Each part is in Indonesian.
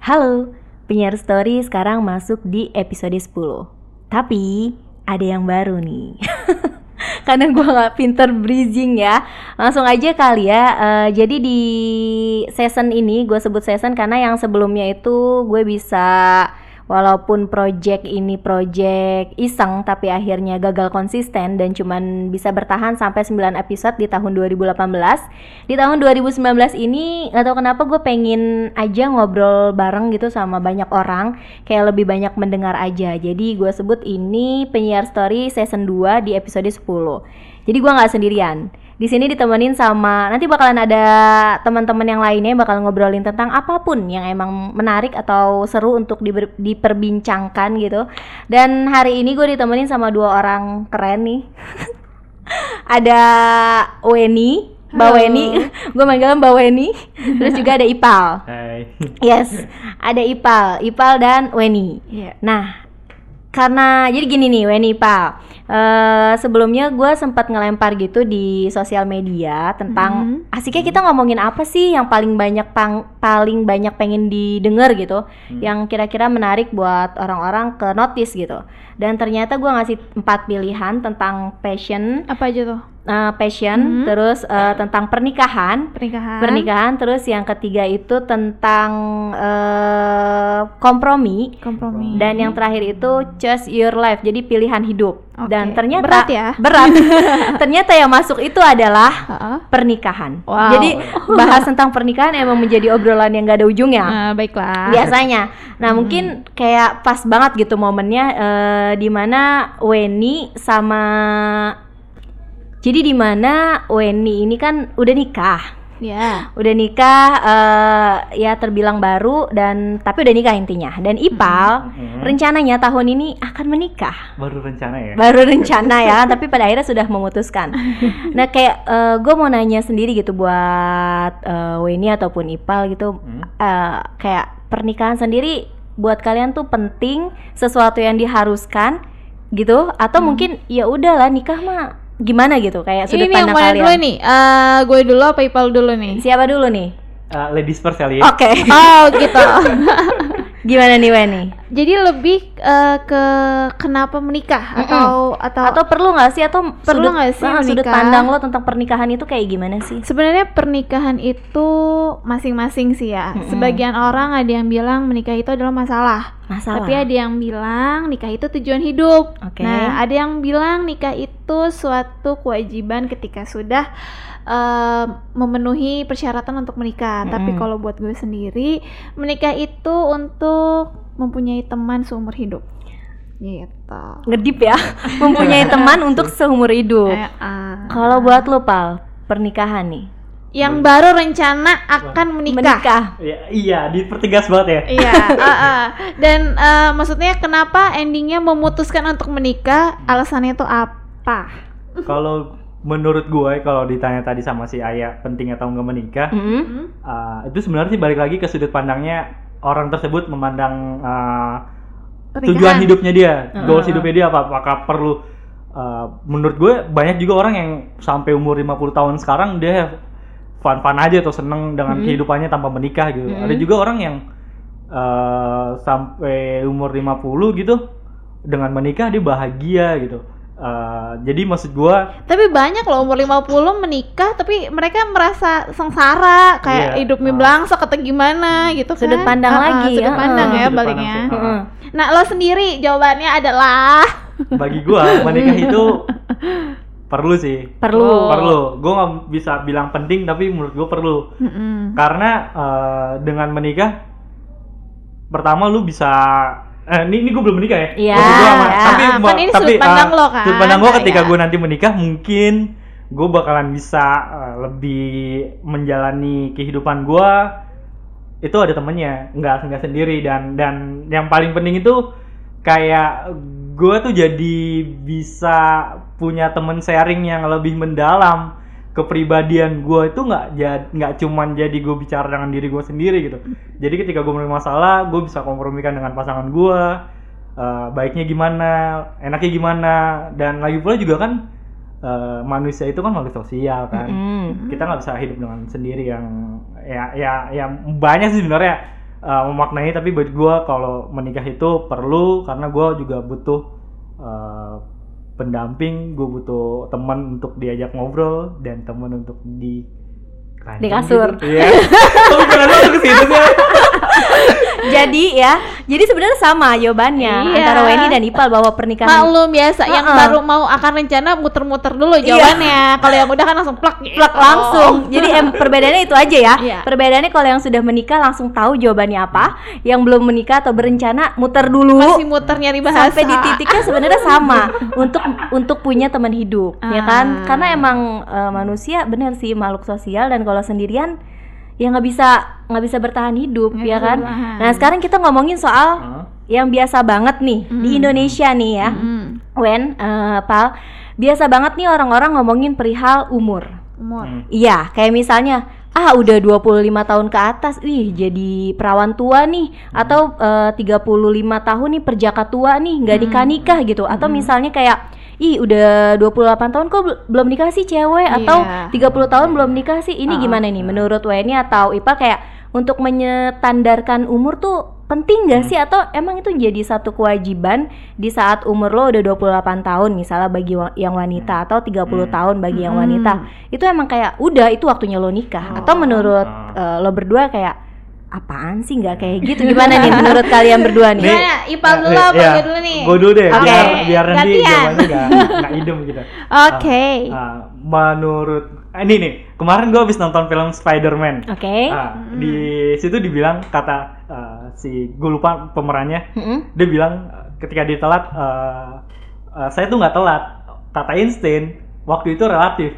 Halo, penyiar story sekarang masuk di episode 10 Tapi ada yang baru nih. Karena gue gak pinter bridging ya. Langsung aja kali ya. Eh, Jadi di season ini gue sebut season karena yang sebelumnya itu gue bisa Walaupun project ini project iseng tapi akhirnya gagal konsisten dan cuman bisa bertahan sampai 9 episode di tahun 2018 Di tahun 2019 ini nggak tahu kenapa gue pengen aja ngobrol bareng gitu sama banyak orang Kayak lebih banyak mendengar aja. Jadi gue sebut ini penyiar story season 2 di episode 10 Jadi gue nggak sendirian di sini ditemenin sama nanti bakalan ada teman-teman yang lainnya yang bakal ngobrolin tentang apa pun yang emang menarik atau seru untuk diber- diperbincangkan gitu. Dan hari ini gue ditemenin sama dua orang keren nih. ada Weni, Mbak Halo. Weni, gue manggilnya Mbak Weni. Terus juga ada Ipal. Hai. Yes, ada Ipal, Ipal dan Weni. Iya. Nah, karena jadi gini nih, Weni Pak. Eh, sebelumnya gue sempat ngelempar gitu di sosial media tentang Mhm. asiknya kita ngomongin apa sih yang paling banyak pang- paling banyak pengen didengar gitu, Hmm. yang kira-kira menarik buat orang-orang ke notice gitu. Dan ternyata gue ngasih empat pilihan tentang passion, Apa aja tuh? Eh, passion, Mhm. terus eh, tentang pernikahan, Pernikahan. pernikahan, terus yang ketiga itu tentang eh, kompromi. Kompromi. Dan yang terakhir itu choose your life, jadi pilihan hidup. Oke. Dan ternyata Berat ya? Berat. ternyata yang masuk itu adalah pernikahan. Wow. Jadi bahas tentang pernikahan emang menjadi obrolan yang gak ada ujungnya. Nah, baiklah. Biasanya. Nah, Hmm. mungkin kayak pas banget gitu momennya eh, di mana Weni sama jadi di mana Weni ini kan udah nikah Ya. udah nikah eh, ya terbilang baru dan tapi udah nikah intinya dan Ipal Mhm. rencananya tahun ini akan menikah Baru rencana ya? baru rencana ya tapi pada akhirnya sudah memutuskan nah kayak gue mau nanya sendiri gitu buat eh, Weni ataupun Ipal gitu Hmm? eh, kayak pernikahan sendiri buat kalian tuh penting sesuatu yang diharuskan gitu atau Hmm. mungkin ya udahlah nikah mah gimana gitu kayak sudut Ini yang pandang kalian dulu nih? Eh, gue dulu apa Ipal dulu nih? siapa dulu nih Eh, ladies first kali ya? oke Oh, gitu. gimana nih Weni Jadi lebih eh, ke kenapa menikah Mm-mm. atau atau atau perlu nggak sih atau Perlu nggak sih ah, sudut menikah? pandang lo tentang pernikahan itu kayak gimana sih Sebenarnya pernikahan itu masing-masing sih ya. Mm-mm. Sebagian orang ada yang bilang menikah itu adalah masalah. masalah Tapi ada yang bilang nikah itu tujuan hidup. Oke. Nah, ada yang bilang nikah itu suatu kewajiban ketika sudah eh, memenuhi persyaratan untuk menikah. Tapi Mm-mm. kalau buat gue sendiri, menikah itu untuk mempunyai teman seumur hidup. Gitu. ngedip ya mempunyai teman untuk seumur hidup Eh, ah. kalau buat lo pal pernikahan nih yang baru rencana akan menikah. menikah Iya, iya, dipertegas banget ya. Iya, ah, ah. dan eh, maksudnya kenapa endingnya memutuskan untuk menikah? Alasannya itu apa? Kalau menurut gue, kalau ditanya tadi sama si Ayah penting atau nggak menikah, Mm-mm. Hmm? eh, itu sebenarnya sih balik lagi ke sudut pandangnya orang tersebut memandang Pernikahan. tujuan hidupnya dia, Heeh. goals hidupnya dia apa apakah perlu uh, menurut gue banyak juga orang yang sampai umur 50 tahun sekarang dia fun-fun aja atau seneng dengan Hmm. kehidupannya tanpa menikah gitu. Hmm. Ada juga orang yang uh, sampai umur 50 gitu dengan menikah dia bahagia gitu. Uh, jadi maksud gue Tapi banyak loh umur 50 menikah tapi mereka merasa sengsara kayak Iya, hidupnya ah. belangsak atau gimana gitu kan. Sudut pandang ah, lagi, Sudut ah, pandang ah. ya Sudut baliknya. pandang sih. Heeh. Nah, lo sendiri jawabannya adalah bagi gue menikah itu perlu sih. perlu Oh. Perlu. Gue nggak bisa bilang penting tapi menurut gue perlu. Mm-mm. karena eh, dengan menikah pertama lu bisa eh, ini ini gue belum menikah ya Iya, ya. tapi Kan mau- ini tapi sudut pandang eh, lo kan. sudut pandang gue ketika Iya. gue nanti menikah mungkin gue bakalan bisa eh, lebih menjalani kehidupan gue itu ada temennya nggak nggak sendiri dan dan yang paling penting itu kayak gue tuh jadi bisa punya temen sharing yang lebih mendalam kepribadian gue itu nggak jad- nggak cuman jadi gue bicara dengan diri gue sendiri gitu jadi ketika gue punya masalah gue bisa kompromikan dengan pasangan gue eh, baiknya gimana enaknya gimana dan lagi pula juga kan eh, manusia itu kan makhluk sosial kan Mm-mm. kita nggak bisa hidup dengan sendiri yang ya ya ya banyak sih sebenarnya uh, memaknai tapi buat gue kalau menikah itu perlu karena gue juga butuh uh, pendamping gue butuh teman untuk diajak ngobrol dan teman untuk di Di kasur. gitu. iya pikiran lu ke situ sih jadi ya, jadi sebenarnya sama jawabannya Iya. antara Weni dan Ipal bahwa pernikahan Maklum biasa yang Heeh. baru mau akan rencana muter-muter dulu jawabannya. Kalau yang udah kan langsung plak gitu. plak langsung. Jadi em, perbedaannya itu aja ya. Iya. Perbedaannya kalau yang sudah menikah langsung tahu jawabannya apa, yang belum menikah atau berencana muter dulu. Masih muter nyari bahasa. sampai di titiknya sebenarnya sama untuk untuk punya teman hidup ya kan Ah. karena emang eh, manusia benar sih makhluk sosial dan kalau sendirian ya nggak bisa nggak bisa bertahan hidup Nggak ya kan bertahan. nah sekarang kita ngomongin soal Hah? yang biasa banget nih di Hmm. Indonesia nih ya Mm, Wen eh, Pal biasa banget nih orang-orang ngomongin perihal umur umur. Hmm. Iya, kayak misalnya ah udah 25 tahun ke atas, wih jadi perawan tua nih atau eh, 35 tahun nih perjaka tua nih, nggak nikah-nikah gitu. Atau misalnya kayak ih udah 28 tahun kok bel- belum nikah sih cewek atau Iya. 30 tahun belum nikah sih. Ini Ah. gimana nih menurut Weni atau Ipa kayak untuk menyetandarkan umur tuh penting gak sih atau emang itu jadi satu kewajiban di saat umur lo udah 28 tahun misalnya bagi wa- yang wanita atau 30 Hmm. tahun bagi yang Hmm. wanita itu emang kayak udah itu waktunya lo nikah atau menurut eh, lo berdua kayak apaan sih nggak kayak gitu gimana nih menurut kalian berdua nih Gimana? Ipal dulu apa gue dulu nih? Gue dulu deh, Oke, biar, biar nanti jawabannya gak, gak idem gitu. Oke. Ah, menurut ah, ini nih, kemarin gue habis nonton film Spider-Man. oke Ah, Di situ dibilang kata ah, si gue lupa pemerannya, Mm-mm. dia bilang ketika dia telat, ah, ah, saya tuh nggak telat. Kata Einstein, waktu itu relatif.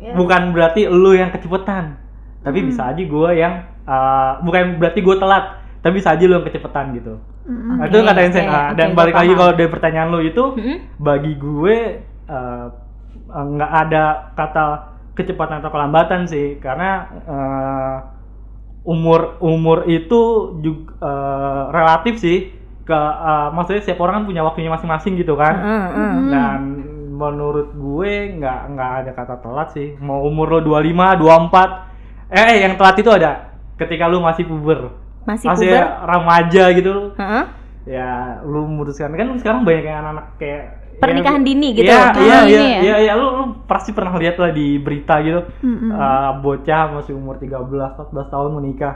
Ya. Bukan berarti lu yang kecepetan, tapi Hmm. bisa aja gue yang ah, bukan berarti gue telat, tapi bisa aja lu yang kecepetan gitu. Mm-mm. Nah, itu Oke, kata Einstein. oke, Ah, oke, dan gua balik lagi kalau dari pertanyaan lu itu, Mm-mm. bagi gue eh, eh, nggak ada kata kecepatan atau kelambatan sih karena eh, umur umur itu juga eh, relatif sih ke eh, maksudnya setiap orang kan punya waktunya masing-masing gitu kan Mm-mm. Hmm. dan menurut gue nggak nggak ada kata telat sih mau umur lo 25 24 eh, eh yang telat itu ada ketika lu masih puber masih masih puber remaja gitu Heeh. ya lu memutuskan kan sekarang banyak yang anak-anak kayak Pernikahan ya, dini gitu. Iya, Pernikahan iya, dini iya, ya? iya, iya, lu, lu pasti pernah lihat lah di berita gitu. Mm-mm. eh, bocah masih umur 13 14 tahun menikah.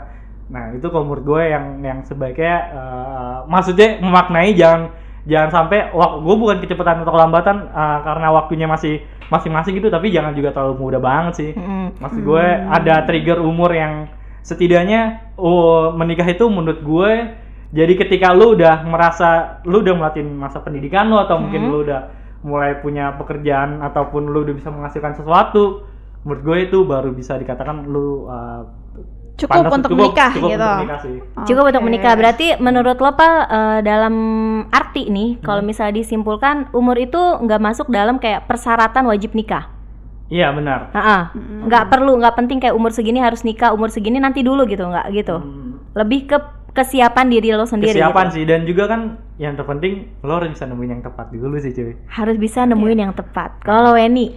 Nah, itu kalau menurut gue yang yang sebaiknya eh, maksudnya memaknai jangan jangan sampai wah gue bukan kecepatan atau kelambatan eh, karena waktunya masih masing-masing gitu tapi jangan juga terlalu muda banget sih. Maksud gue ada trigger umur yang setidaknya oh, menikah itu menurut gue jadi ketika lu udah merasa lu udah melatih masa pendidikan lu atau mungkin Hmm. lu udah mulai punya pekerjaan ataupun lu udah bisa menghasilkan sesuatu menurut gue itu baru bisa dikatakan lu uh, Cukup pantas- untuk menikah cukup gitu. untuk menikah sih. Cukup untuk menikah. Berarti menurut lo Pal eh, dalam arti nih, kalau Hmm. misalnya disimpulkan umur itu nggak masuk dalam kayak persyaratan wajib nikah. Iya benar. Heeh. Mm-mm. Nggak perlu, nggak penting kayak umur segini harus nikah, umur segini nanti dulu gitu, nggak gitu. Hmm, Lebih ke kesiapan diri lo sendiri. Kesiapan gitu. sih dan juga kan yang terpenting lo harus bisa nemuin yang tepat dulu sih cuy. Harus bisa nemuin yang tepat. Kalau Weni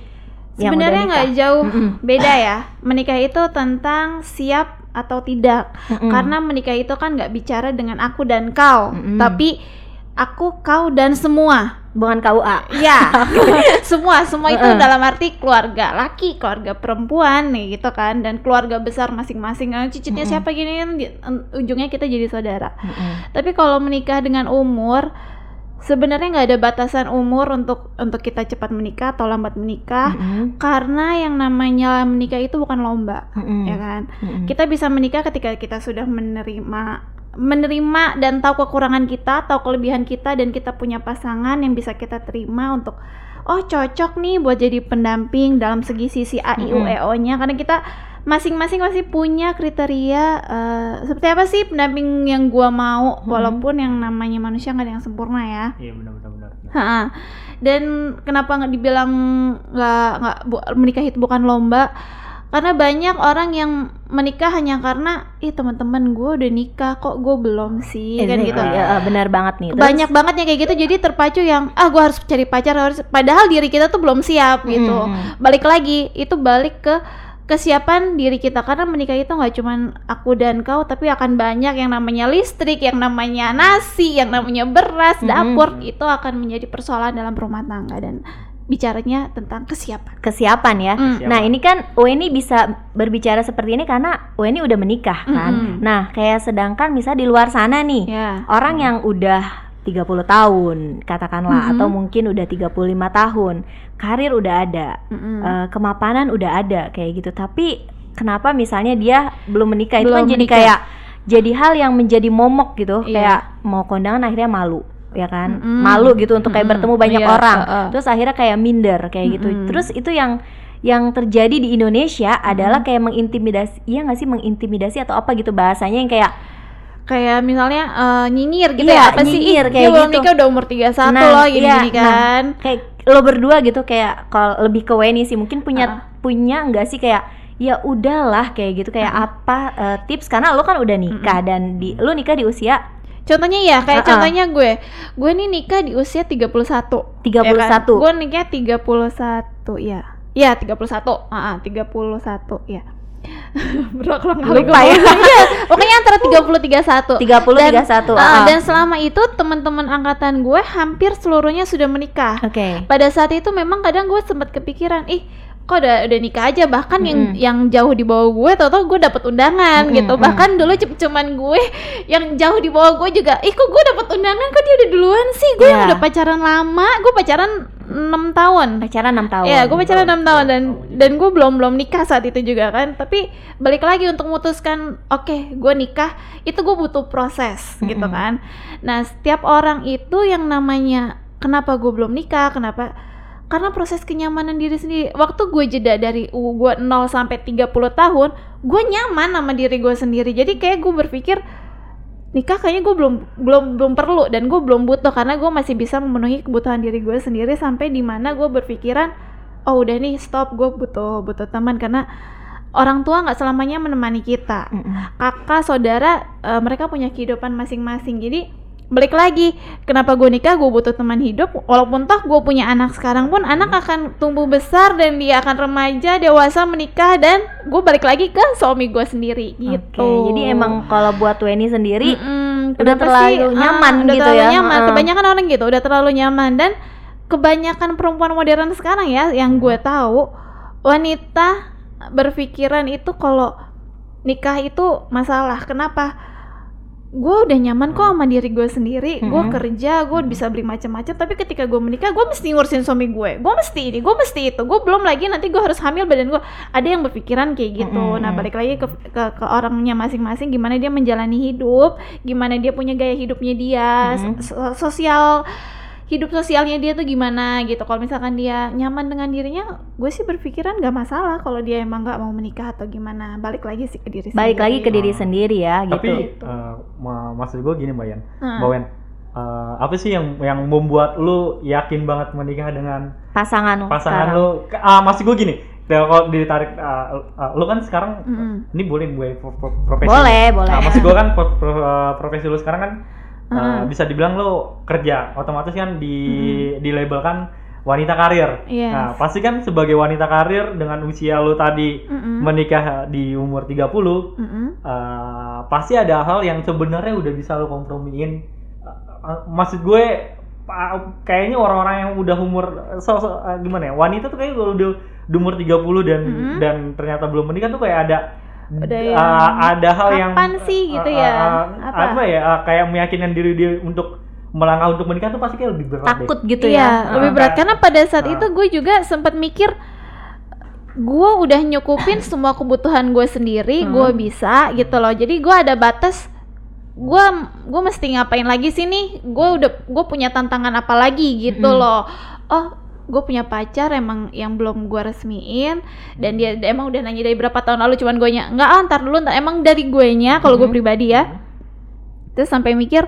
Sebenarnya nggak jauh Mm-mm. beda ya. Menikah itu tentang siap atau tidak. Mm-mm. Karena menikah itu kan nggak bicara dengan aku dan kau, Mm-mm. tapi aku, kau dan semua. bukan KUA. Ya, semua semua itu Mm-mm. dalam arti keluarga laki, keluarga perempuan nih gitu kan, dan keluarga besar masing-masing. Nah, cicitnya Mm-mm. siapa gini kan, ujungnya kita jadi saudara. Mm-mm. Tapi kalau menikah dengan umur, sebenarnya nggak ada batasan umur untuk untuk kita cepat menikah atau lambat menikah. Mm-mm. Karena yang namanya menikah itu bukan lomba, Mm-mm. ya kan? Mm-mm. Kita bisa menikah ketika kita sudah menerima menerima dan tahu kekurangan kita, tahu kelebihan kita dan kita punya pasangan yang bisa kita terima untuk oh cocok nih buat jadi pendamping dalam segi sisi A I U. E O-nya karena kita masing-masing masih punya kriteria eh, seperti apa sih pendamping yang gua mau Mm-mm. walaupun yang namanya manusia nggak ada yang sempurna ya. Iya benar benar benar. Ha, dan kenapa nggak dibilang nggak nggak bu- menikah itu bukan lomba? Karena banyak orang yang menikah hanya karena, ih teman-teman gue udah nikah kok gue belum sih kan Exactly. gitu. Ya, eh, benar banget nih. Terus- Banyak banget yang kayak gitu jadi terpacu yang ah gue harus cari pacar harus padahal diri kita tuh belum siap gitu. Mm-mm. Balik lagi itu balik ke kesiapan diri kita karena menikah itu nggak cuman aku dan kau tapi akan banyak yang namanya listrik yang namanya nasi yang namanya beras Mm-mm. dapur itu akan menjadi persoalan dalam rumah tangga dan bicaranya tentang kesiapan Kesiapan ya. Mm. Nah ini kan Weni bisa berbicara seperti ini karena Weni udah menikah kan. Mm-mm. Nah kayak sedangkan misal di luar sana nih ya orang yang udah 30 tahun katakanlah Mhm. atau mungkin udah 35 tahun karir udah ada Mm-mm. eh, kemapanan udah ada kayak gitu tapi kenapa misalnya dia belum menikah itu Belum kan jadi menikah. kayak jadi hal yang menjadi momok gitu Iya. kayak mau kondangan akhirnya malu ya kan Mm-mm. malu gitu untuk kayak Mm-mm. bertemu banyak Iya, orang heeh. terus akhirnya kayak minder kayak gitu Mm-mm. terus itu yang yang terjadi di Indonesia adalah kayak mengintimidasi iya nggak sih mengintimidasi atau apa gitu bahasanya yang kayak kayak misalnya eh, nyinyir gitu Iya, ya apa sih nyinyir Ih, kayak belum gitu. nikah udah umur 31 Nah, loh gini, iya, gini nah. kan kayak lo berdua gitu kayak kalau lebih ke Weni sih mungkin punya Ah. punya nggak sih kayak ya udahlah kayak gitu kayak apa eh, tips karena lo kan udah nikah dan di lo nikah di usia Contohnya ya, kayak Uh-uh. contohnya gue, gue nih nikah di usia 31 31 ya kan? Gue nikah 31 ya. Iya, 31. Heeh, 31 ya. Berulang kali Lupa ya. Iya, pokoknya antara 30 31. 30 Dan, 31 uh, ah. dan selama itu teman-teman angkatan gue hampir seluruhnya sudah menikah. oke Pada saat itu memang kadang gue sempat kepikiran, ih kok udah udah nikah aja bahkan yang yang jauh di bawah gue tau gue dapet undangan gitu mm. bahkan dulu cum- cuman gue yang jauh di bawah gue juga ih kok gue dapet undangan kok dia udah duluan sih gue Iya. udah pacaran lama gue pacaran 6 tahun pacaran 6 tahun Iya, gue pacaran 6 tahun dan dan gue belum belum nikah saat itu juga kan. Tapi balik lagi untuk memutuskan, oke, gue nikah, itu gue butuh proses gitu kan. Nah, setiap orang itu yang namanya kenapa gue belum nikah, kenapa? Karena proses kenyamanan diri sendiri. Waktu gue jeda dari u gue 0 sampai 30 tahun, gue nyaman sama diri gue sendiri. Jadi kayak gue berpikir nikah kayaknya gue belum belum belum perlu dan gue belum butuh karena gue masih bisa memenuhi kebutuhan diri gue sendiri sampai di mana gue berpikiran oh udah nih stop gue butuh butuh teman. Karena orang tua nggak selamanya menemani kita. Mm-mm. kakak saudara eh, mereka punya kehidupan masing-masing. Jadi balik lagi kenapa gue nikah gue butuh teman hidup walaupun toh gue punya anak sekarang pun anak akan tumbuh besar dan dia akan remaja dewasa menikah dan gue balik lagi ke suami gue sendiri gitu Oke, jadi emang kalau buat Weni sendiri Mm-mm, udah kenapa terlalu sih? Ah, nyaman udah gitu terlalu ya? nyaman. Heeh. Kebanyakan orang gitu udah terlalu nyaman dan kebanyakan perempuan modern sekarang ya yang gue tahu wanita berpikiran itu kalau nikah itu masalah. Kenapa? Gue udah nyaman kok sama diri gue sendiri. Gue Mhm. kerja, gue bisa beli macam-macam. Tapi ketika gue menikah, gue mesti ngurusin suami gue. Gue mesti ini, gue mesti itu. Gue belum lagi nanti gue harus hamil badan gue. Ada yang berpikiran kayak gitu. Mhm. Nah balik lagi ke, ke ke orangnya masing-masing. Gimana dia menjalani hidup, gimana dia punya gaya hidupnya dia, Mhm. so- sosial hidup sosialnya dia tuh gimana gitu. Kalau misalkan dia nyaman dengan dirinya, gue sih berpikiran nggak masalah kalau dia emang nggak mau menikah atau gimana. Balik lagi sih ke diri balik lagi ke sendiri. diri sendiri ya gitu Tapi eh, ma- maksud gue gini Mbak Yan, Heeh. Mbak Wen, eh, apa sih yang yang membuat lu yakin banget menikah dengan pasangan, pasangan sekarang. lu? Ke- Ah, maksud gue gini, kalau ditarik, ah, ah, lu kan sekarang, Mm-mm. ini boleh gue pro- pro- profesi. boleh boleh Nah, maksud gue kan pro- pro- eh, profesi lu sekarang kan eh, bisa dibilang lu kerja, otomatis kan di dilabelkan wanita karir. Yes. Nah, pasti kan sebagai wanita karir dengan usia lu tadi Mm-mm. menikah di umur 30 Mm-mm. eh, pasti ada hal yang sebenarnya udah bisa lo kompromiin. Eh, eh, maksud gue kayaknya orang-orang yang udah umur so, so- eh, gimana ya? Wanita tuh kayak udah di umur 30 dan Mhm. dan ternyata belum menikah tuh kayak ada Udah eh, yang, ada hal yang kapan sih gitu eh, ya? eh, Apa? apa ya? eh, kayak meyakinkan diri dia untuk melangkah untuk menikah tuh pasti kayak lebih berat deh. takut gitu iya, ya lebih berat karena pada saat itu gue juga sempat mikir gue udah nyukupin semua kebutuhan gue sendiri, Hmm. gue bisa gitu loh. Jadi gue ada batas gue gue mesti ngapain lagi sih nih? Gue udah gue punya tantangan apa lagi gitu Mm-mm. loh. Oh gue punya pacar emang yang belum gue resmiin dan dia emang udah nanya dari berapa tahun lalu cuman gue nya nggak ah, ntar dulu ntar emang dari gue nya kalau gue Mhm. pribadi ya terus sampai mikir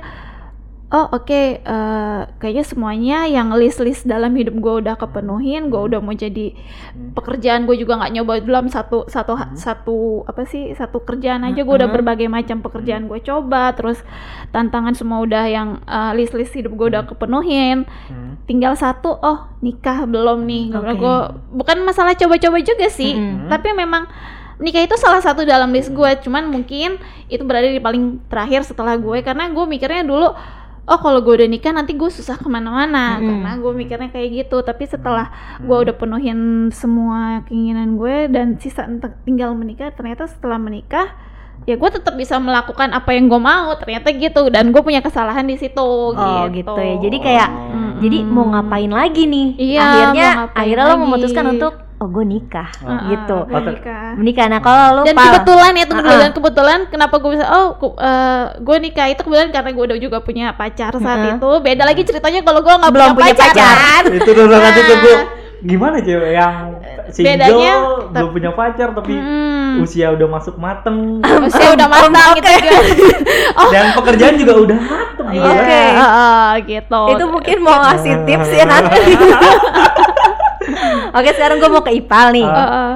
oh oke eh, kayaknya semuanya yang list-list dalam hidup gue udah kepenuhin gue udah mau jadi Hmm. pekerjaan gue juga nggak nyoba dalam satu satu Hmm. satu apa sih satu kerjaan aja gue udah Hmm. berbagai macam pekerjaan gue coba terus tantangan semua udah yang eh, list-list hidup gue udah kepenuhin Hmm. tinggal satu oh nikah belum nih. Karena gua bukan masalah coba-coba juga sih Mm-mm. tapi memang nikah itu salah satu dalam list gue cuman mungkin itu berada di paling terakhir setelah gue karena gue mikirnya dulu oh kalau gue udah nikah nanti gue susah ke mana-mana Mm-mm. karena gue mikirnya kayak gitu tapi setelah Hmm. gue udah penuhin semua keinginan gue dan sisa tinggal menikah ternyata setelah menikah ya gue tetap bisa melakukan apa yang gue mau ternyata gitu dan gue punya kesalahan di situ Oh gitu ya. Jadi kayak Mm-mm. jadi mau ngapain lagi nih? Iya, akhirnya akhirnya lo lagi. memutuskan untuk oh gue nikah Oh. gitu. gue Oh, ter- nikah Menikah. Nah kalau lo dan Pal, kebetulan ya tunggu Uh-uh. dan kebetulan kenapa gue bisa oh ku- eh, gue nikah itu kebetulan karena gue udah juga punya pacar saat Uh-uh. itu beda lagi ceritanya kalau gue nggak Belum punya punya pacar, pacar. itu dulu nanti tuh gue gimana cewek yang single Bedanya, belum punya pacar tapi Hmm. usia udah masuk mateng Usia udah matang gitu kan dan pekerjaan juga udah mateng. Oke. heeh, gitu itu mungkin mau ngasih tips ya nanti. Oke sekarang gue mau ke Ipal nih. Uh. Heeh.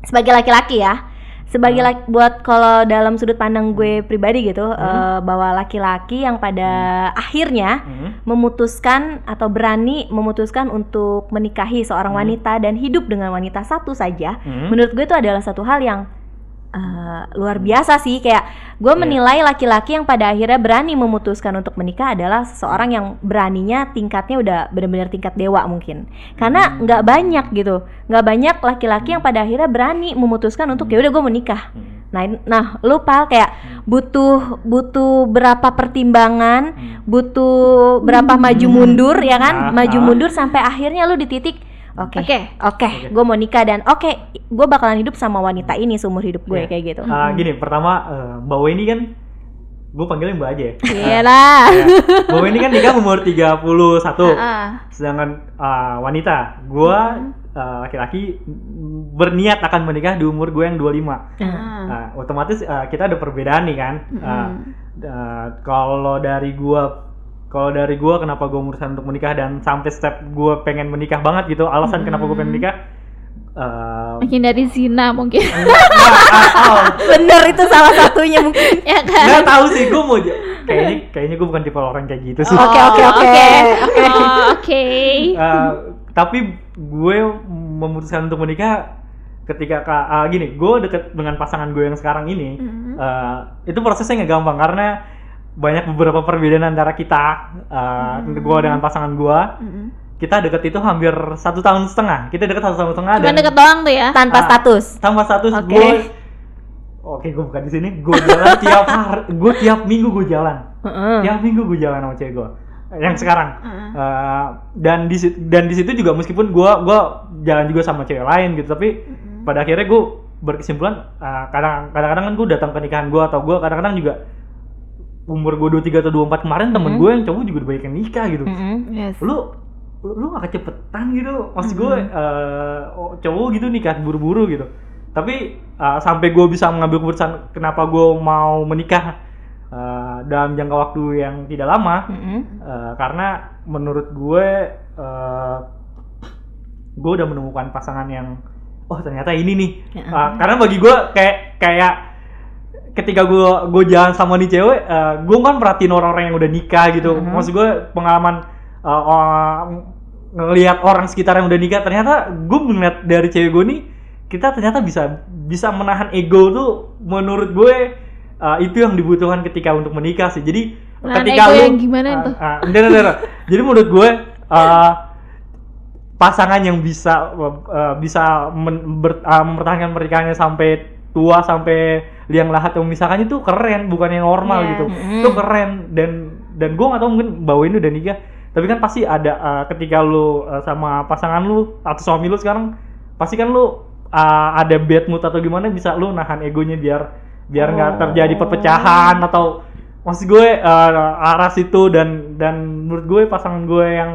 sebagai laki-laki ya sebagai laki, buat kalau dalam sudut pandang gue pribadi gitu eh, bahwa laki-laki yang pada akhirnya Hmm. memutuskan atau berani memutuskan untuk menikahi seorang Hmm. wanita dan hidup dengan wanita satu saja Hmm. menurut gue itu adalah satu hal yang eh, luar biasa sih kayak gue Iya. menilai laki-laki yang pada akhirnya berani memutuskan untuk menikah adalah seseorang yang beraninya tingkatnya udah benar-benar tingkat dewa mungkin karena Hmm. nggak banyak gitu nggak banyak laki-laki yang pada akhirnya berani memutuskan untuk ya udah gue menikah Hmm. nah nah lu pal kayak butuh butuh berapa pertimbangan Hmm. butuh berapa maju mundur ya kan maju ah. mundur sampai akhirnya lu di titik oke Oke. oke Oke. gue mau nikah dan oke gue bakalan hidup sama wanita ini seumur hidup gue Iya. kayak gitu Ah, gini pertama eh, Mbak Weni kan gue panggilnya Mbak aja ya Iya lah Ya. Mbak Weni kan nikah umur 31 Heeh. sedangkan ah, wanita gue ah, laki-laki mm, berniat akan menikah di umur gue yang 25 Heeh. Nah, otomatis ah, kita ada perbedaan nih kan Ah, ah, kalau dari gua kalau dari gua kenapa gua memutuskan untuk menikah dan sampai step gua pengen menikah banget gitu alasan kenapa gua pengen menikah eh, menghindari zina mungkin. Enggak, ah, oh, bener itu salah satunya mungkin. Ya kan? Nggak tahu sih gua mau kayaknya kayaknya gua bukan tipe orang kayak gitu sih. Oke, oke, Oh, oke. Oke. Oh, oke. Eh, tapi gue memutuskan untuk menikah ketika ka- ah, gini gue deket dengan pasangan gue yang sekarang ini Mhm. eh, itu prosesnya nggak gampang karena banyak beberapa perbedaan antara kita uh, gue dengan pasangan gue Mhm. kita deket itu hampir satu tahun setengah kita deket satu tahun setengah Cuma dan deket doang tuh ya tanpa Ah. status tambah status Oke. gue oke gue bukan di sini gue jalan tiap hari gue tiap minggu gue jalan Heeh. tiap minggu gue jalan sama cewek gue yang sekarang. Eh, dan di dan di situ juga meskipun gue gua jalan juga sama cewek lain gitu tapi pada akhirnya gue berkesimpulan eh, kadang kadang-kadang kan gue datang ke nikahan gue atau gue kadang-kadang juga umur gue 23 atau 24 kemarin temen Mhm. gue yang cowok juga udah banyak yang nikah gitu Mm-mm. yes lu lu, lu gak kecepetan gitu maksud gue eh, oh, cowok gitu nikah buru-buru gitu tapi eh, sampai gue bisa mengambil keputusan kenapa gue mau menikah eh, dalam jangka waktu yang tidak lama Mm-mm. eh, karena menurut gue eh, gue udah menemukan pasangan yang oh ternyata ini nih Ya. Eh, karena bagi gue kayak kayak ketika gue gue jalan sama nih cewek gue kan perhatiin orang-orang yang udah nikah gitu Mhm. maksud gue pengalaman uh, orang- ngelihat orang sekitar yang udah nikah ternyata gue melihat dari cewek gue nih kita ternyata bisa bisa menahan ego tuh menurut gue uh, itu yang dibutuhkan ketika untuk menikah sih jadi Menahan ketika ego lu yang gimana uh, tuh? uh, enggak, enggak, enggak. jadi menurut gue uh, pasangan yang bisa uh, bisa men- ber- uh, mempertahankan pernikahannya sampai tua sampai liang lahat yang memisahkannya itu keren bukan yang normal Yes. gitu Mm. itu keren dan dan gue nggak tahu mungkin bawa ini udah nikah tapi kan pasti ada uh, ketika lu uh, sama pasangan lu atau suami lu sekarang pasti kan lu uh, ada bad mood atau gimana bisa lu nahan egonya biar biar nggak Oh. terjadi perpecahan atau maksud gue uh, arah situ dan dan menurut gue pasangan gue yang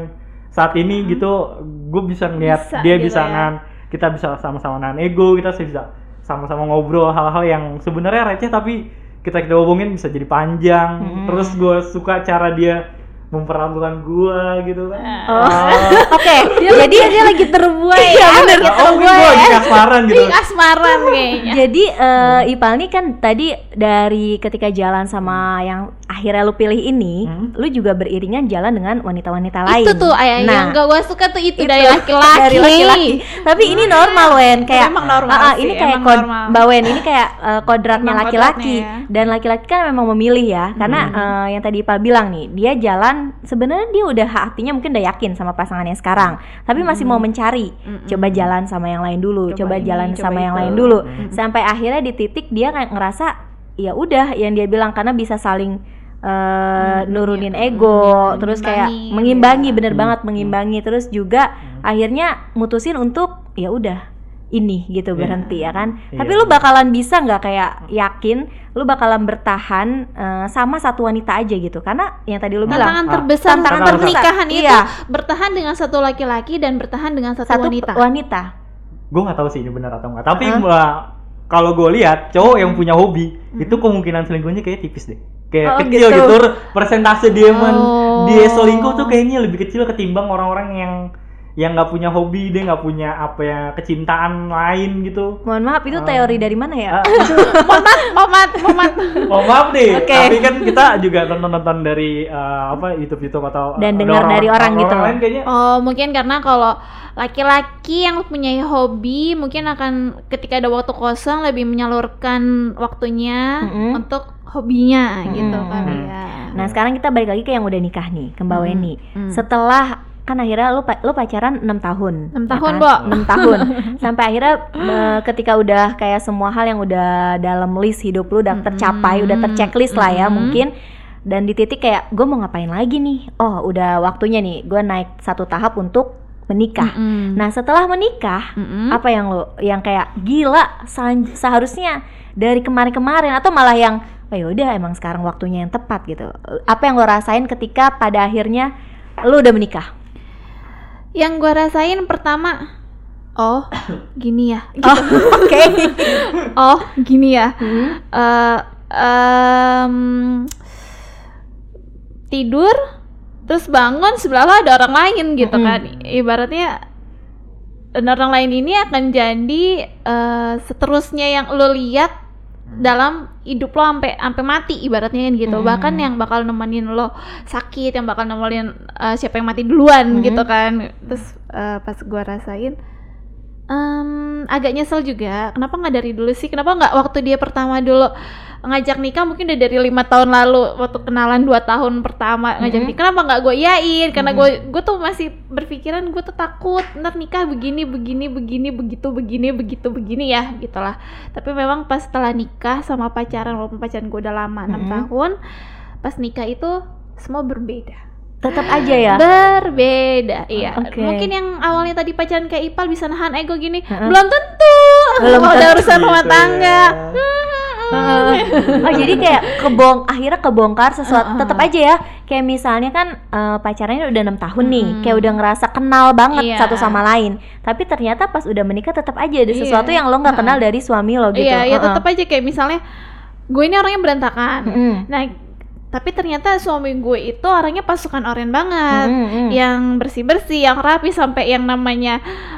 saat ini gitu gue bisa ngeliat Bisa dia gitu bisa ya. nahan kita bisa sama-sama nahan ego kita sih bisa sama-sama ngobrol hal-hal yang sebenarnya receh tapi kita kita hubungin bisa jadi panjang Hmm. terus gue suka cara dia memperlakukan gua gitu kan. Oh. Ah. Oke, jadi dia lagi terbuai Iya, ya, bener. lagi oh, mungkin terbuai gua ya. lagi kasmaran gitu. Ih, asmaran kayaknya. Jadi eh, Ipal nih kan tadi dari ketika jalan sama yang akhirnya lu pilih ini, Hmm. lu juga beriringan jalan dengan wanita-wanita lain. Itu tuh ayah Nah, yang gak gue suka tuh itu, itu dari laki-laki. dari laki-laki. Tapi ini normal Wen, kayak Emang normal Ah, ah, sih, ini kayak emang kod normal. Mbak Wen ini kayak eh, kodratnya Emang laki-laki ya. dan laki-laki kan memang memilih ya. Karena Hmm. eh, yang tadi Ipal bilang nih, dia jalan sebenarnya dia udah hatinya mungkin udah yakin sama pasangannya sekarang, tapi masih mau mencari. Mm-mm. Coba jalan sama yang lain dulu, Coba coba, ini, jalan coba sama yang itu. lain dulu. Mm. Sampai akhirnya di titik dia kayak ngerasa ya udah yang dia bilang karena bisa saling eh, nurunin ego, Hmm, terus kayak mengimbangi, ya. bener Hmm, banget hmm. mengimbangi terus juga Hmm. akhirnya mutusin untuk ya udah ini gitu Iya. berhenti ya kan. Iya. Tapi lu bakalan bisa nggak kayak yakin lu bakalan bertahan eh, sama satu wanita aja gitu karena yang tadi lu bilang Tantangan Ah, terbesar tantangan pernikahan itu Iya. bertahan dengan satu laki-laki dan bertahan dengan satu, satu wanita. wanita. gue nggak tahu sih ini benar atau enggak tapi Hah? uh, kalau gue lihat cowok yang punya hobi itu kemungkinan selingkuhnya kayak tipis deh kayak Oh, kecil gitu. gitu, persentase dia men Oh. dia selingkuh tuh kayaknya lebih kecil ketimbang orang-orang yang yang nggak punya hobi dia nggak punya apa ya kecintaan lain gitu Mohon maaf itu Ah. teori dari mana ya? Ah, Momat, momat, momat. oh maaf nih Oke. tapi kan kita juga nonton nonton dari uh, apa YouTube YouTube atau Dan ada dengar dari orang gitu. lain kayaknya Oh, mungkin karena kalau laki-laki yang punya hobi mungkin akan ketika ada waktu kosong lebih menyalurkan waktunya Mm-mm. untuk hobinya gitu Mm-mm. kali ya. Nah sekarang kita balik lagi ke yang udah nikah nih, ke Mbak Hmm. Weni. Hmm. Setelah kan akhirnya lu pa- lu pacaran 6 tahun. Enam ya tahun, kan? Bo. 6 tahun. Sampai akhirnya eh, ketika udah kayak semua hal yang udah dalam list hidup lu udah tercapai, udah terchecklist lah ya mungkin. Dan di titik kayak gue mau ngapain lagi nih? Oh udah waktunya nih, gue naik satu tahap untuk menikah. Mm-mm. Nah setelah menikah, Mm-mm. apa yang lo yang kayak gila seharusnya dari kemarin-kemarin atau malah yang oh yaudah emang sekarang waktunya yang tepat gitu apa yang lo rasain ketika pada akhirnya lo udah menikah Yang gue rasain pertama, oh gini ya, oh oke oh gini ya. Hmm. Eh, em, tidur terus bangun sebelah lo ada orang lain gitu Mm-mm. kan ibaratnya orang lain ini akan jadi eh, seterusnya yang lo lihat dalam hidup lo sampai sampai mati ibaratnya kan gitu Mm. bahkan yang bakal nemenin lo sakit yang bakal nemenin eh, siapa yang mati duluan Mm. gitu kan terus eh, pas gua rasain em, agak nyesel juga kenapa nggak dari dulu sih kenapa nggak waktu dia pertama dulu ngajak nikah mungkin udah dari lima tahun lalu waktu kenalan dua tahun pertama ngajak Mhm. nikah kenapa nggak gue yain karena Mhm. gue gue tuh masih berpikiran gue tuh takut ntar nikah begini begini begini begitu begini begitu begini ya gitulah tapi memang pas setelah nikah sama pacaran walaupun pacaran gue udah lama enam Mhm. tahun pas nikah itu semua berbeda tetap aja ya? Berbeda iya. Oke. mungkin yang awalnya tadi pacaran kayak Ipal bisa nahan ego gini Heeh. belum tentu. Belum kalau ada urusan rumah Gitu tangga. Oh jadi kayak kebong akhirnya kebongkar sesuatu tetap aja ya. Kayak misalnya kan eh, pacarannya udah enam tahun nih kayak udah ngerasa kenal banget Iya. satu sama lain. Tapi ternyata pas udah menikah tetap aja ada Iya. sesuatu yang lo nggak kenal dari suami lo gitu. Iya ya Heeh. tetap aja kayak misalnya gue ini orangnya berantakan. Mm-mm. nah tapi ternyata suami gue itu orangnya pasukan oren banget Mm-mm. yang bersih bersih yang rapi sampai yang namanya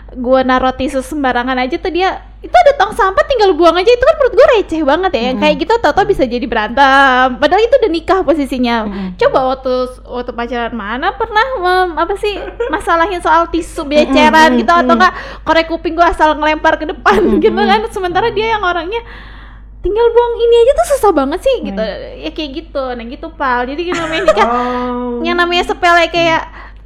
gue naruh tisu sembarangan aja tuh dia itu ada tong sampah tinggal buang aja itu kan menurut gue receh banget ya yang Mm. kayak gitu tau-tau bisa jadi berantem padahal itu udah nikah posisinya Mm-mm. coba waktu waktu pacaran mana pernah mem- apa sih masalahin soal tisu beceran Mm-mm, gitu atau enggak korek kuping gue asal ngelempar ke depan Mm-mm. gitu kan sementara dia yang orangnya tinggal buang ini aja tuh susah banget sih gitu Mm. ya kayak gitu nah gitu pal jadi yang namanya nikah Oh. yang namanya sepele kayak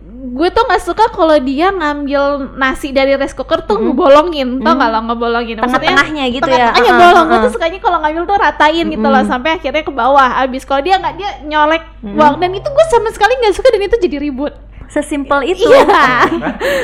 gue tuh nggak suka kalau dia ngambil nasi dari rice cooker tuh Mm-mm. ngebolongin tau Mm. nggak lo ngebolongin Maksudnya tengah-tengahnya gitu ya tengah-tengahnya Heeh, bolong gue heeh. tuh sukanya kalau ngambil tuh ratain gitu loh Mm-mm. sampai akhirnya ke bawah abis kalau dia nggak dia nyolek Mm-mm. buang dan itu gue sama sekali nggak suka dan itu jadi ribut sesimpel itu iya Kan?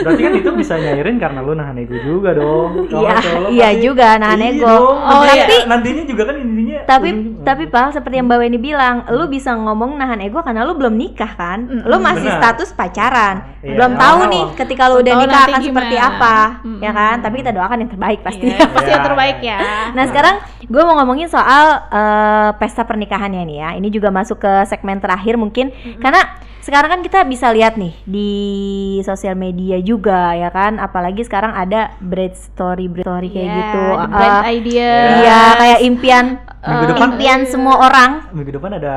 Berarti kan itu bisa nyairin karena lu nahan ego juga dong. Iya, iya pasti- juga, nahan Iya ego. dong. Oh, Nantinya- iya. nantinya juga kan intinya tapi ujung- tapi Pal seperti yang Mbak Weni bilang lu bisa ngomong nahan ego karena lu belum nikah kan Mm-mm. lu masih Benar. status pacaran Iya, belum tahu nih ketika lu udah nikah akan seperti gimana. apa Mm-mm. ya kan tapi kita doakan yang terbaik pasti Iya, pasti yang Iya, terbaik iya. ya Nah sekarang gue mau ngomongin soal eh, pesta pernikahannya nih ya. Ini juga masuk ke segmen terakhir mungkin karena sekarang kan kita bisa lihat nih di sosial media juga ya kan, apalagi sekarang ada bread story bread story kayak Ya, gitu. the Uh, brand idea. Iya, kayak impian Minggu uh, depan impian semua orang minggu depan ada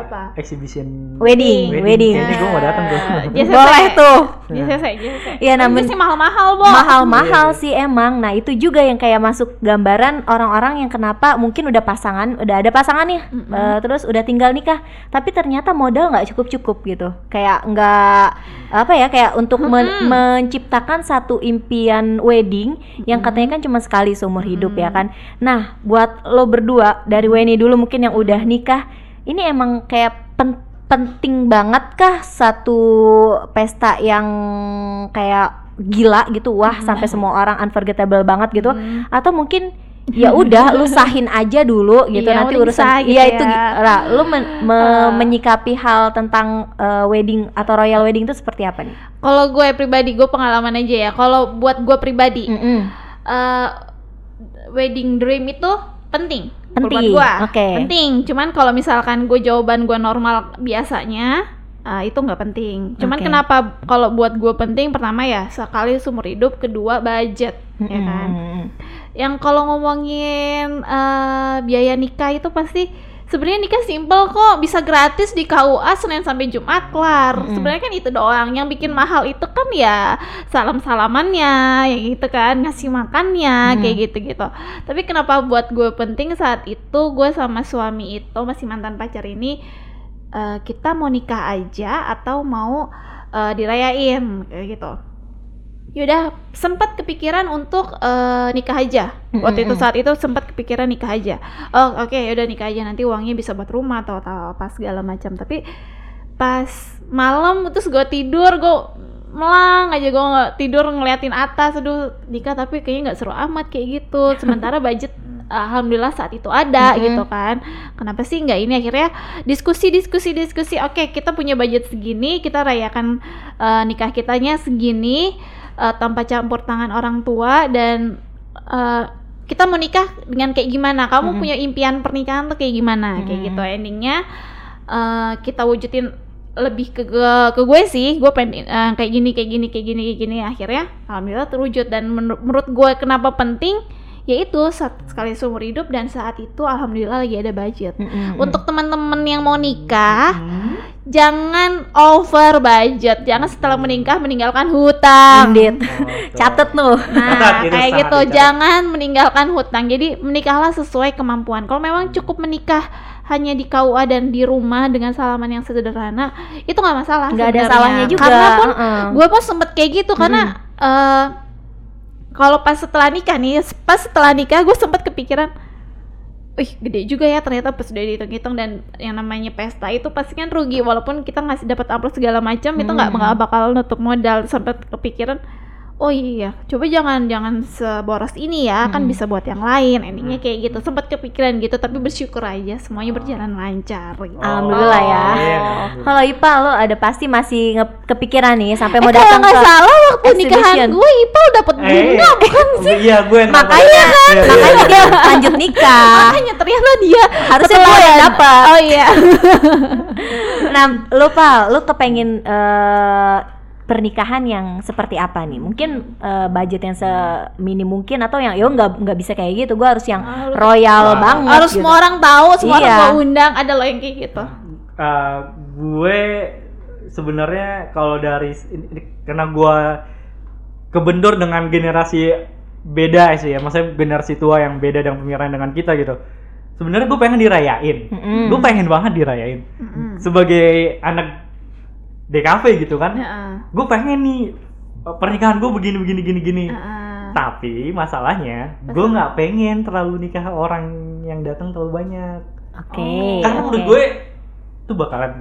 Apa? exhibition wedding, wedding. Kayaknya gue mau datang tuh. Ya, JCC. Boleh tuh. JCC, JCC. Iya, Tapi namun- sih mahal-mahal, Bo. mahal-mahal Iya, iya. sih emang. Nah itu juga yang kayak masuk gambaran orang-orang yang kenapa mungkin udah pasangan, udah ada pasangan nih, eh, terus udah tinggal nikah, tapi ternyata modal nggak cukup-cukup gitu. Kayak nggak apa ya, kayak untuk men- menciptakan satu impian wedding yang katanya kan cuma sekali seumur hidup ya kan. Nah buat lo berdua dari Weni dulu mungkin yang udah nikah, ini emang kayak pen- penting banget kah satu pesta yang kayak gila gitu wah sampai semua orang unforgettable banget gitu Hmm. atau mungkin ya udah lu sahin aja dulu gitu Iya, nanti udah urusan bisa gitu iya ya. itu lah lu men- me- menyikapi hal tentang eh, wedding atau royal wedding itu seperti apa nih? Kalau gue pribadi, gue pengalaman aja ya. Kalau buat gue pribadi, Mm-mm. eh, wedding dream itu penting. Penting, gua. oke. Penting. Cuman kalau misalkan gue jawaban gue normal biasanya, eh, itu nggak penting. Cuman Oke. kenapa kalau buat gue penting? Pertama ya sekali seumur hidup, kedua budget, ya kan. Yang kalau ngomongin eh, biaya nikah itu pasti sebenarnya nikah simple kok, bisa gratis di KUA Senin sampai Jumat kelar. Mm-mm. Sebenarnya kan itu doang. Yang bikin mahal itu kan ya salam-salamannya, ya gitu kan, ngasih makannya, Mm. kayak gitu-gitu. Tapi kenapa buat gue penting saat itu gue sama suami itu masih mantan pacar ini eh, kita mau nikah aja atau mau eh, dirayain kayak gitu. Yaudah sempat kepikiran untuk eh, nikah aja. Waktu itu saat itu sempat kepikiran nikah aja. Oh oke yaudah nikah aja. Nanti uangnya bisa buat rumah atau atau apa segala macam. Tapi pas malam terus gue tidur gue melang aja. Gue nggak tidur ngeliatin atas. Aduh nikah tapi kayaknya nggak seru amat kayak gitu. Sementara budget alhamdulillah saat itu ada Mm-mm. gitu kan. Kenapa sih nggak ini? Akhirnya diskusi diskusi diskusi. Oke kita punya budget segini kita rayakan eh, nikah kitanya segini eh, tanpa campur tangan orang tua dan eh, kita mau nikah dengan kayak gimana? Kamu Mm-mm. punya impian pernikahan tuh kayak gimana? Kayak Mm-mm. gitu. Endingnya eh, kita wujudin lebih ke ke, ke gue sih. Gue pengen eh, kayak gini kayak gini kayak gini kayak gini. Akhirnya alhamdulillah terwujud. Dan menur- menurut gue kenapa penting yaitu saat sekali seumur hidup dan saat itu alhamdulillah lagi ada budget Mm-mm. untuk teman-teman yang mau nikah Hmm. jangan over budget jangan setelah menikah meninggalkan hutang Indit. Oh, catet tuh Nah, itu kayak gitu, dicatat. jangan meninggalkan hutang. Jadi menikahlah sesuai kemampuan. Kalau memang cukup menikah hanya di KUA dan di rumah dengan salaman yang sederhana, itu nggak masalah. nggak ada salahnya juga Karena pun Heeh. gue pun sempet kayak gitu karena eh, kalau pas setelah nikah nih, pas setelah nikah gue sempet kepikiran, Wih gede juga ya ternyata pas udah dihitung-hitung dan yang namanya pesta itu pasti kan rugi walaupun kita ngasih dapat amplop segala macam itu nggak Hmm. nggak bakal nutup modal sempat kepikiran oh iya. Coba jangan jangan seboros ini ya. Kan Hmm. bisa buat yang lain. Endingnya kayak gitu. Sempat kepikiran gitu tapi bersyukur aja. Semuanya berjalan lancar. Gitu. Alhamdulillah ya. Oh, iya, Kalau Ipa. Lo ada pasti masih kepikiran nih sampai mau eh kalau datang nggak ke salah waktu nikahan gue Ipal dapet Eh, bunga bukan sih? Iya, gue makanya Iya, iya, makanya iya. dia lanjut nikah. Makanya ternyata dia harusnya gue yang dapat. Oh iya. Nah lu Pal lu kepengen eh, pernikahan yang seperti apa nih mungkin eh, budget yang seminim mungkin atau yang yo nggak nggak bisa kayak gitu gue harus yang Harus- royal Wah. banget harus gitu. semua orang tahu semua orang Iya. gue undang ada loh yang kayak gitu Eh, gue sebenarnya kalau dari ini- karena gue kebendur dengan generasi beda sih ya, maksudnya generasi tua yang beda dan pemikiran dengan kita gitu. Sebenarnya gue pengen dirayain, Mm-mm. gue pengen banget dirayain Mm-mm. sebagai anak DKV gitu kan. Heeh. Gue pengen nih eh, pernikahan gue begini begini gini gini. Heeh. Tapi masalahnya gue nggak pengen terlalu nikah orang yang datang terlalu banyak. oke Karena oke. menurut gue itu bakalan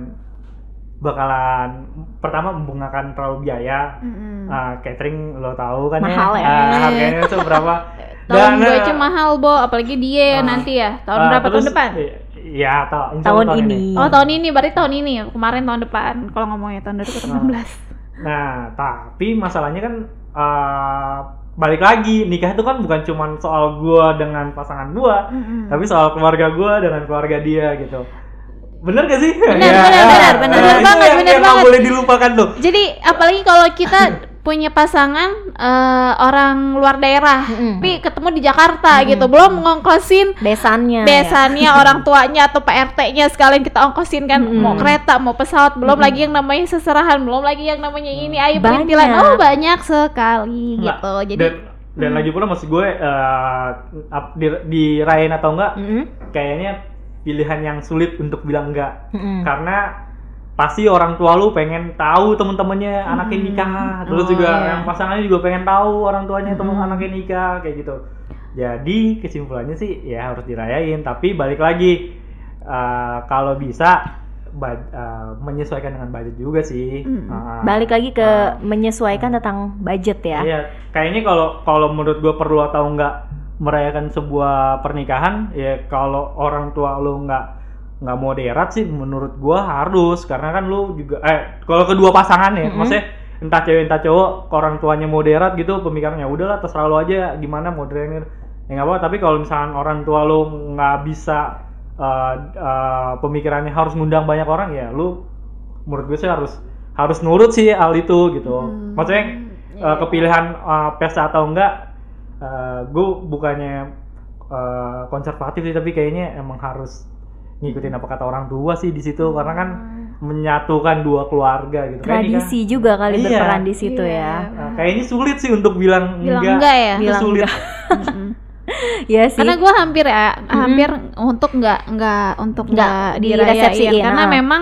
bakalan pertama membungakan terlalu biaya Mm-mm. Ah, catering lo tahu kan Mahal ya. Ah, harganya itu berapa tahun Dan, gue aja mahal bo apalagi dia Ah. nanti ya tahun ah, berapa tahun terus, depan i- Iya, ta- insya tahun Allah ini. Oh tahun ini. Berarti tahun ini kemarin tahun depan. Kalau ngomongnya tahun 2016 Nah, tapi masalahnya kan ah, balik lagi. Nikah itu kan bukan cuma soal gua dengan pasangan gua, Mm-mm. tapi soal keluarga gua dengan keluarga dia gitu. bener gak sih? Bener, Ya, bener, ya. bener, bener Nah, itu banget, yang- bener yang nggak banget. boleh dilupakan tuh. Jadi apalagi kalau kita punya pasangan eh, orang luar daerah, Mm-mm. tapi ketemu di Jakarta gitu, belum ngongkosin besannya ya. orang tuanya atau Pak RT-nya sekalian kita ongkosin kan Mm-mm. mau kereta mau pesawat belum lagi yang namanya seserahan belum lagi yang namanya ini ayo Banyak. perintilan oh banyak sekali Nggak, gitu jadi dan dan lagi pula maksud gue eh, ap- di, dirayain atau enggak Mm-mm. kayaknya pilihan yang sulit untuk bilang enggak Mm-mm. karena pasti orang tua lu pengen tahu temen-temennya anaknya nikah terus Oh, juga iya. yang pasangannya juga pengen tahu orang tuanya temen Mm-mm. anaknya nikah kayak gitu jadi kesimpulannya sih ya harus dirayain tapi balik lagi eh, kalau bisa ba- eh, menyesuaikan dengan budget juga sih Mm. Ah. balik lagi ke Ah. menyesuaikan tentang budget ya Iya, kayaknya kalau kalau menurut gue perlu atau enggak merayakan sebuah pernikahan, ya kalau orang tua lu nggak nggak moderat sih, menurut gua harus karena kan lu juga eh kalau kedua pasangan ya, Mm-mm. maksudnya entah cewek entah cowok, orang tuanya moderat gitu, pemikirannya udahlah terserah lu aja gimana moderator ya nggak apa tapi kalau misalkan orang tua lu nggak bisa eh, eh, pemikirannya harus ngundang banyak orang ya lu menurut gue sih harus harus nurut sih hal itu gitu Hmm. maksudnya Iya. eh, kepilihan eh, pesta atau enggak gue bukannya eh, konservatif sih tapi kayaknya emang harus ngikutin apa kata orang tua sih di situ karena kan menyatukan dua keluarga gitu. Nikah- tradisi juga kali Iya. berperan di situ Iya. ya. Nah, kayaknya sulit sih untuk bilang, bilang enggak, enggak ya? Itu Bilang sulit. Mm-mm. ya sih. Karena gue hampir ya hampir untuk nggak nggak untuk Nggak nggak diresepsiin, dirayain karena ah. memang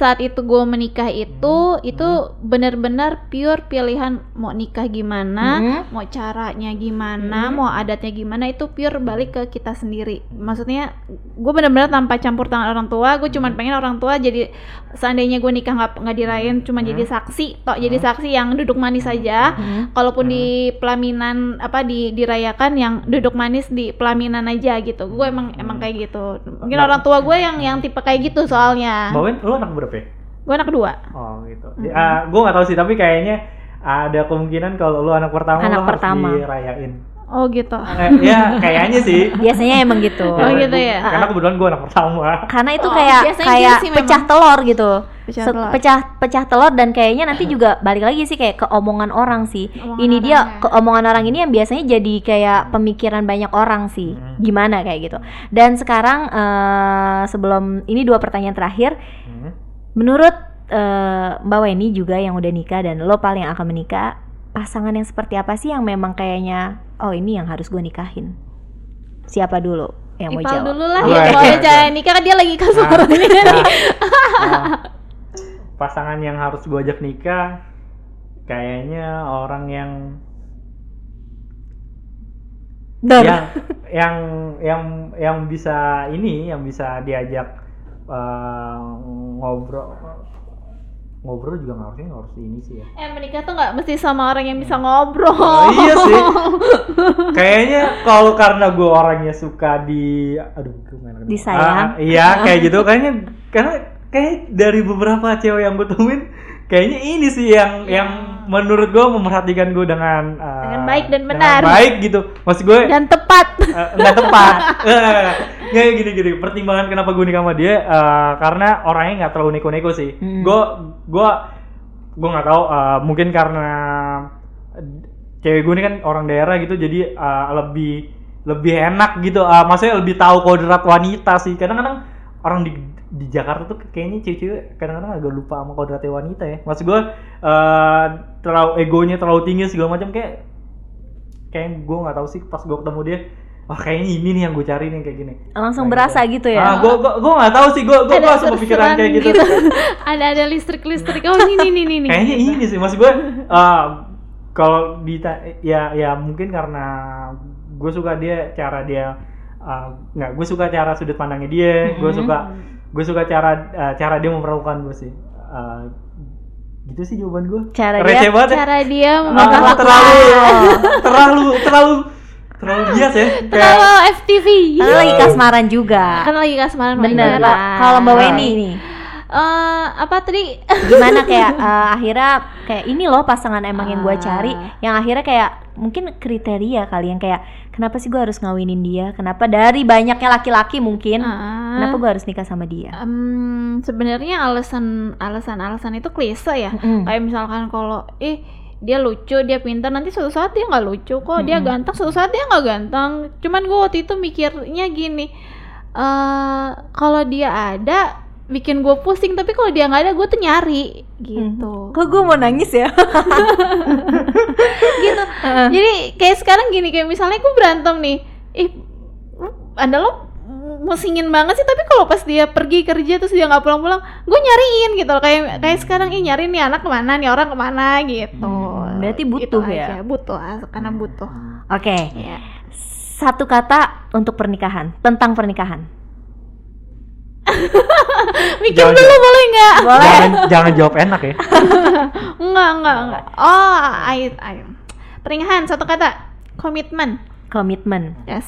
saat itu gue menikah itu Hmm. itu benar-benar pure pilihan mau nikah gimana Mhm. mau caranya gimana Mhm. mau adatnya gimana itu pure balik ke kita sendiri maksudnya gue benar-benar tanpa campur tangan orang tua gue cuman pengen orang tua jadi seandainya gue nikah nggak nggak dirayain cuma jadi saksi tok jadi saksi yang duduk manis saja Mhm. kalaupun Hmm. di pelaminan apa di dirayakan yang duduk manis di pelaminan aja gitu gue emang emang kayak gitu mungkin Nah. orang tua gue yang yang tipe kayak gitu soalnya Mbak Wen, lu anak berapa ya? gue anak kedua Oh gitu. Mhm. gue nggak tahu sih, tapi kayaknya ada kemungkinan kalau lu anak pertama Anak lu harus pertama. dirayain. oh gitu Eh, ya kayaknya sih. biasanya emang gitu Oh, gitu ya? Karena kebetulan gue anak pertama. karena itu Oh, kayak kayak gitu sih pecah memang. telur gitu Pecah Se- telur. pecah pecah telur dan kayaknya nanti juga balik lagi sih kayak ke omongan orang sih Omongan ini dia ya. ke omongan orang ini yang biasanya jadi kayak pemikiran banyak orang sih Hmm. gimana kayak gitu dan sekarang eh, sebelum ini dua pertanyaan terakhir Hmm. Menurut eh, Mbak Weni juga yang udah nikah dan lo paling akan menikah pasangan yang seperti apa sih yang memang kayaknya oh ini yang harus gue nikahin? Siapa dulu yang mau Ipal jawab? dulu lah Gue. ya kalau jangan nikah kan dia lagi kasar Nah, nih nah, nah, pasangan yang harus gue ajak nikah kayaknya orang yang yang yang yang yang bisa ini yang bisa diajak eh, ngobrol ngobrol juga nggak harusnya nggak harus ini sih ya eh menikah tuh nggak mesti sama orang yang bisa ngobrol Oh, iya sih kayaknya kalau karena gue orangnya suka di aduh gue nggak enak. Disayang. Ah, iya kayak gitu kayaknya karena kayak dari beberapa cewek yang gue temuin kayaknya ini sih yang Iya. yang menurut gue memerhatikan gue dengan ah, Dengan baik dan dengan benar. baik gitu maksud gue dan tepat Eh, nggak tepat nggak gini gini. Pertimbangan kenapa gue nikah sama dia eh, karena orangnya nggak terlalu neko-neko sih. Hmm. gue gue gue nggak tahu eh, mungkin karena cewek gue ini kan orang daerah gitu jadi eh, lebih lebih enak gitu. Eh, maksudnya lebih tahu kodrat wanita sih. Kadang-kadang orang di di Jakarta tuh kayaknya cewek-cewek kadang-kadang agak lupa sama kodratnya wanita ya. Maksud gue eh, terlalu egonya terlalu tinggi segala macam kayak kayak gue nggak tahu sih pas gue ketemu dia wah kayaknya ini nih yang gue cari nih kayak gini. Langsung Nah, berasa gitu. gitu ya? Ah gue gue gue nggak tahu sih gue gue ada langsung kepikiran kayak gitu, ada ada listrik listrik oh ini nih nih nih kayaknya ini sih maksud gue eh, kalau di ya ya mungkin karena gue suka dia cara dia eh, nggak gue suka cara sudut pandangnya dia gue Mhm. suka gue suka cara eh, cara dia memperlakukan gue sih. Eh, gitu sih jawaban gue Cara receh dia- banget ya. cara dia Ah, memperlakukan. terlalu terlalu terlalu terlalu bias ya kayak terlalu FTV Karena lagi kasmaran juga kan lagi kasmaran bener kalau Mbak Nah. Weni nih Eh, apa tadi gimana kayak eh, akhirnya kayak ini loh pasangan emang yang gue Ah. cari yang akhirnya kayak mungkin kriteria kali yang kayak kenapa sih gue harus ngawinin dia? Kenapa dari banyaknya laki-laki mungkin Ah. kenapa gue harus nikah sama dia? Em, sebenarnya alasan alasan alasan itu klise ya Mm-mm. kayak misalkan kalau eh dia lucu dia pintar nanti suatu saat dia nggak lucu kok dia Mm-mm. ganteng suatu saat dia nggak ganteng. Cuman gue waktu itu mikirnya gini eh kalau dia ada bikin gue pusing tapi kalau dia nggak ada gue tuh nyari gitu. Kok gue mau nangis ya? gitu. Jadi kayak sekarang gini kayak misalnya gue berantem nih ih anda lo musingin banget sih tapi kalau pas dia pergi kerja terus dia nggak pulang-pulang gue nyariin gitu loh. Kayak kayak sekarang ih nyariin nih anak ke mana nih orang ke mana? Gitu. Hmm, berarti Gitu butuh ya? aja, butuh karena butuh. Oke, ya satu kata untuk pernikahan tentang pernikahan. mikir Jangan- dulu boleh nggak? Boleh. Jangan, jangan jawab enak ya. nggak nggak nggak. Oh ayo ayo. Pernikahan satu kata. Komitmen. Komitmen. yes.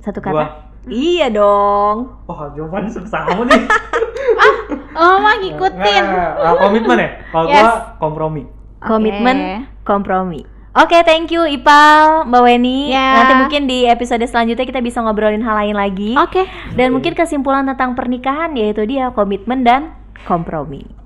Satu kata. Gua, Iya dong. wah jawabannya susah kamu nih. oh mah ngikutin nggak, kommitmen ya. Kalau Yes. gua kompromi. Komitmen, Oke. kompromi. Oke, thank you Ipal, Mbak Weni. Ya. Nanti mungkin di episode selanjutnya kita bisa ngobrolin hal lain lagi. oke Dan mungkin kesimpulan tentang pernikahan yaitu dia komitmen dan kompromi.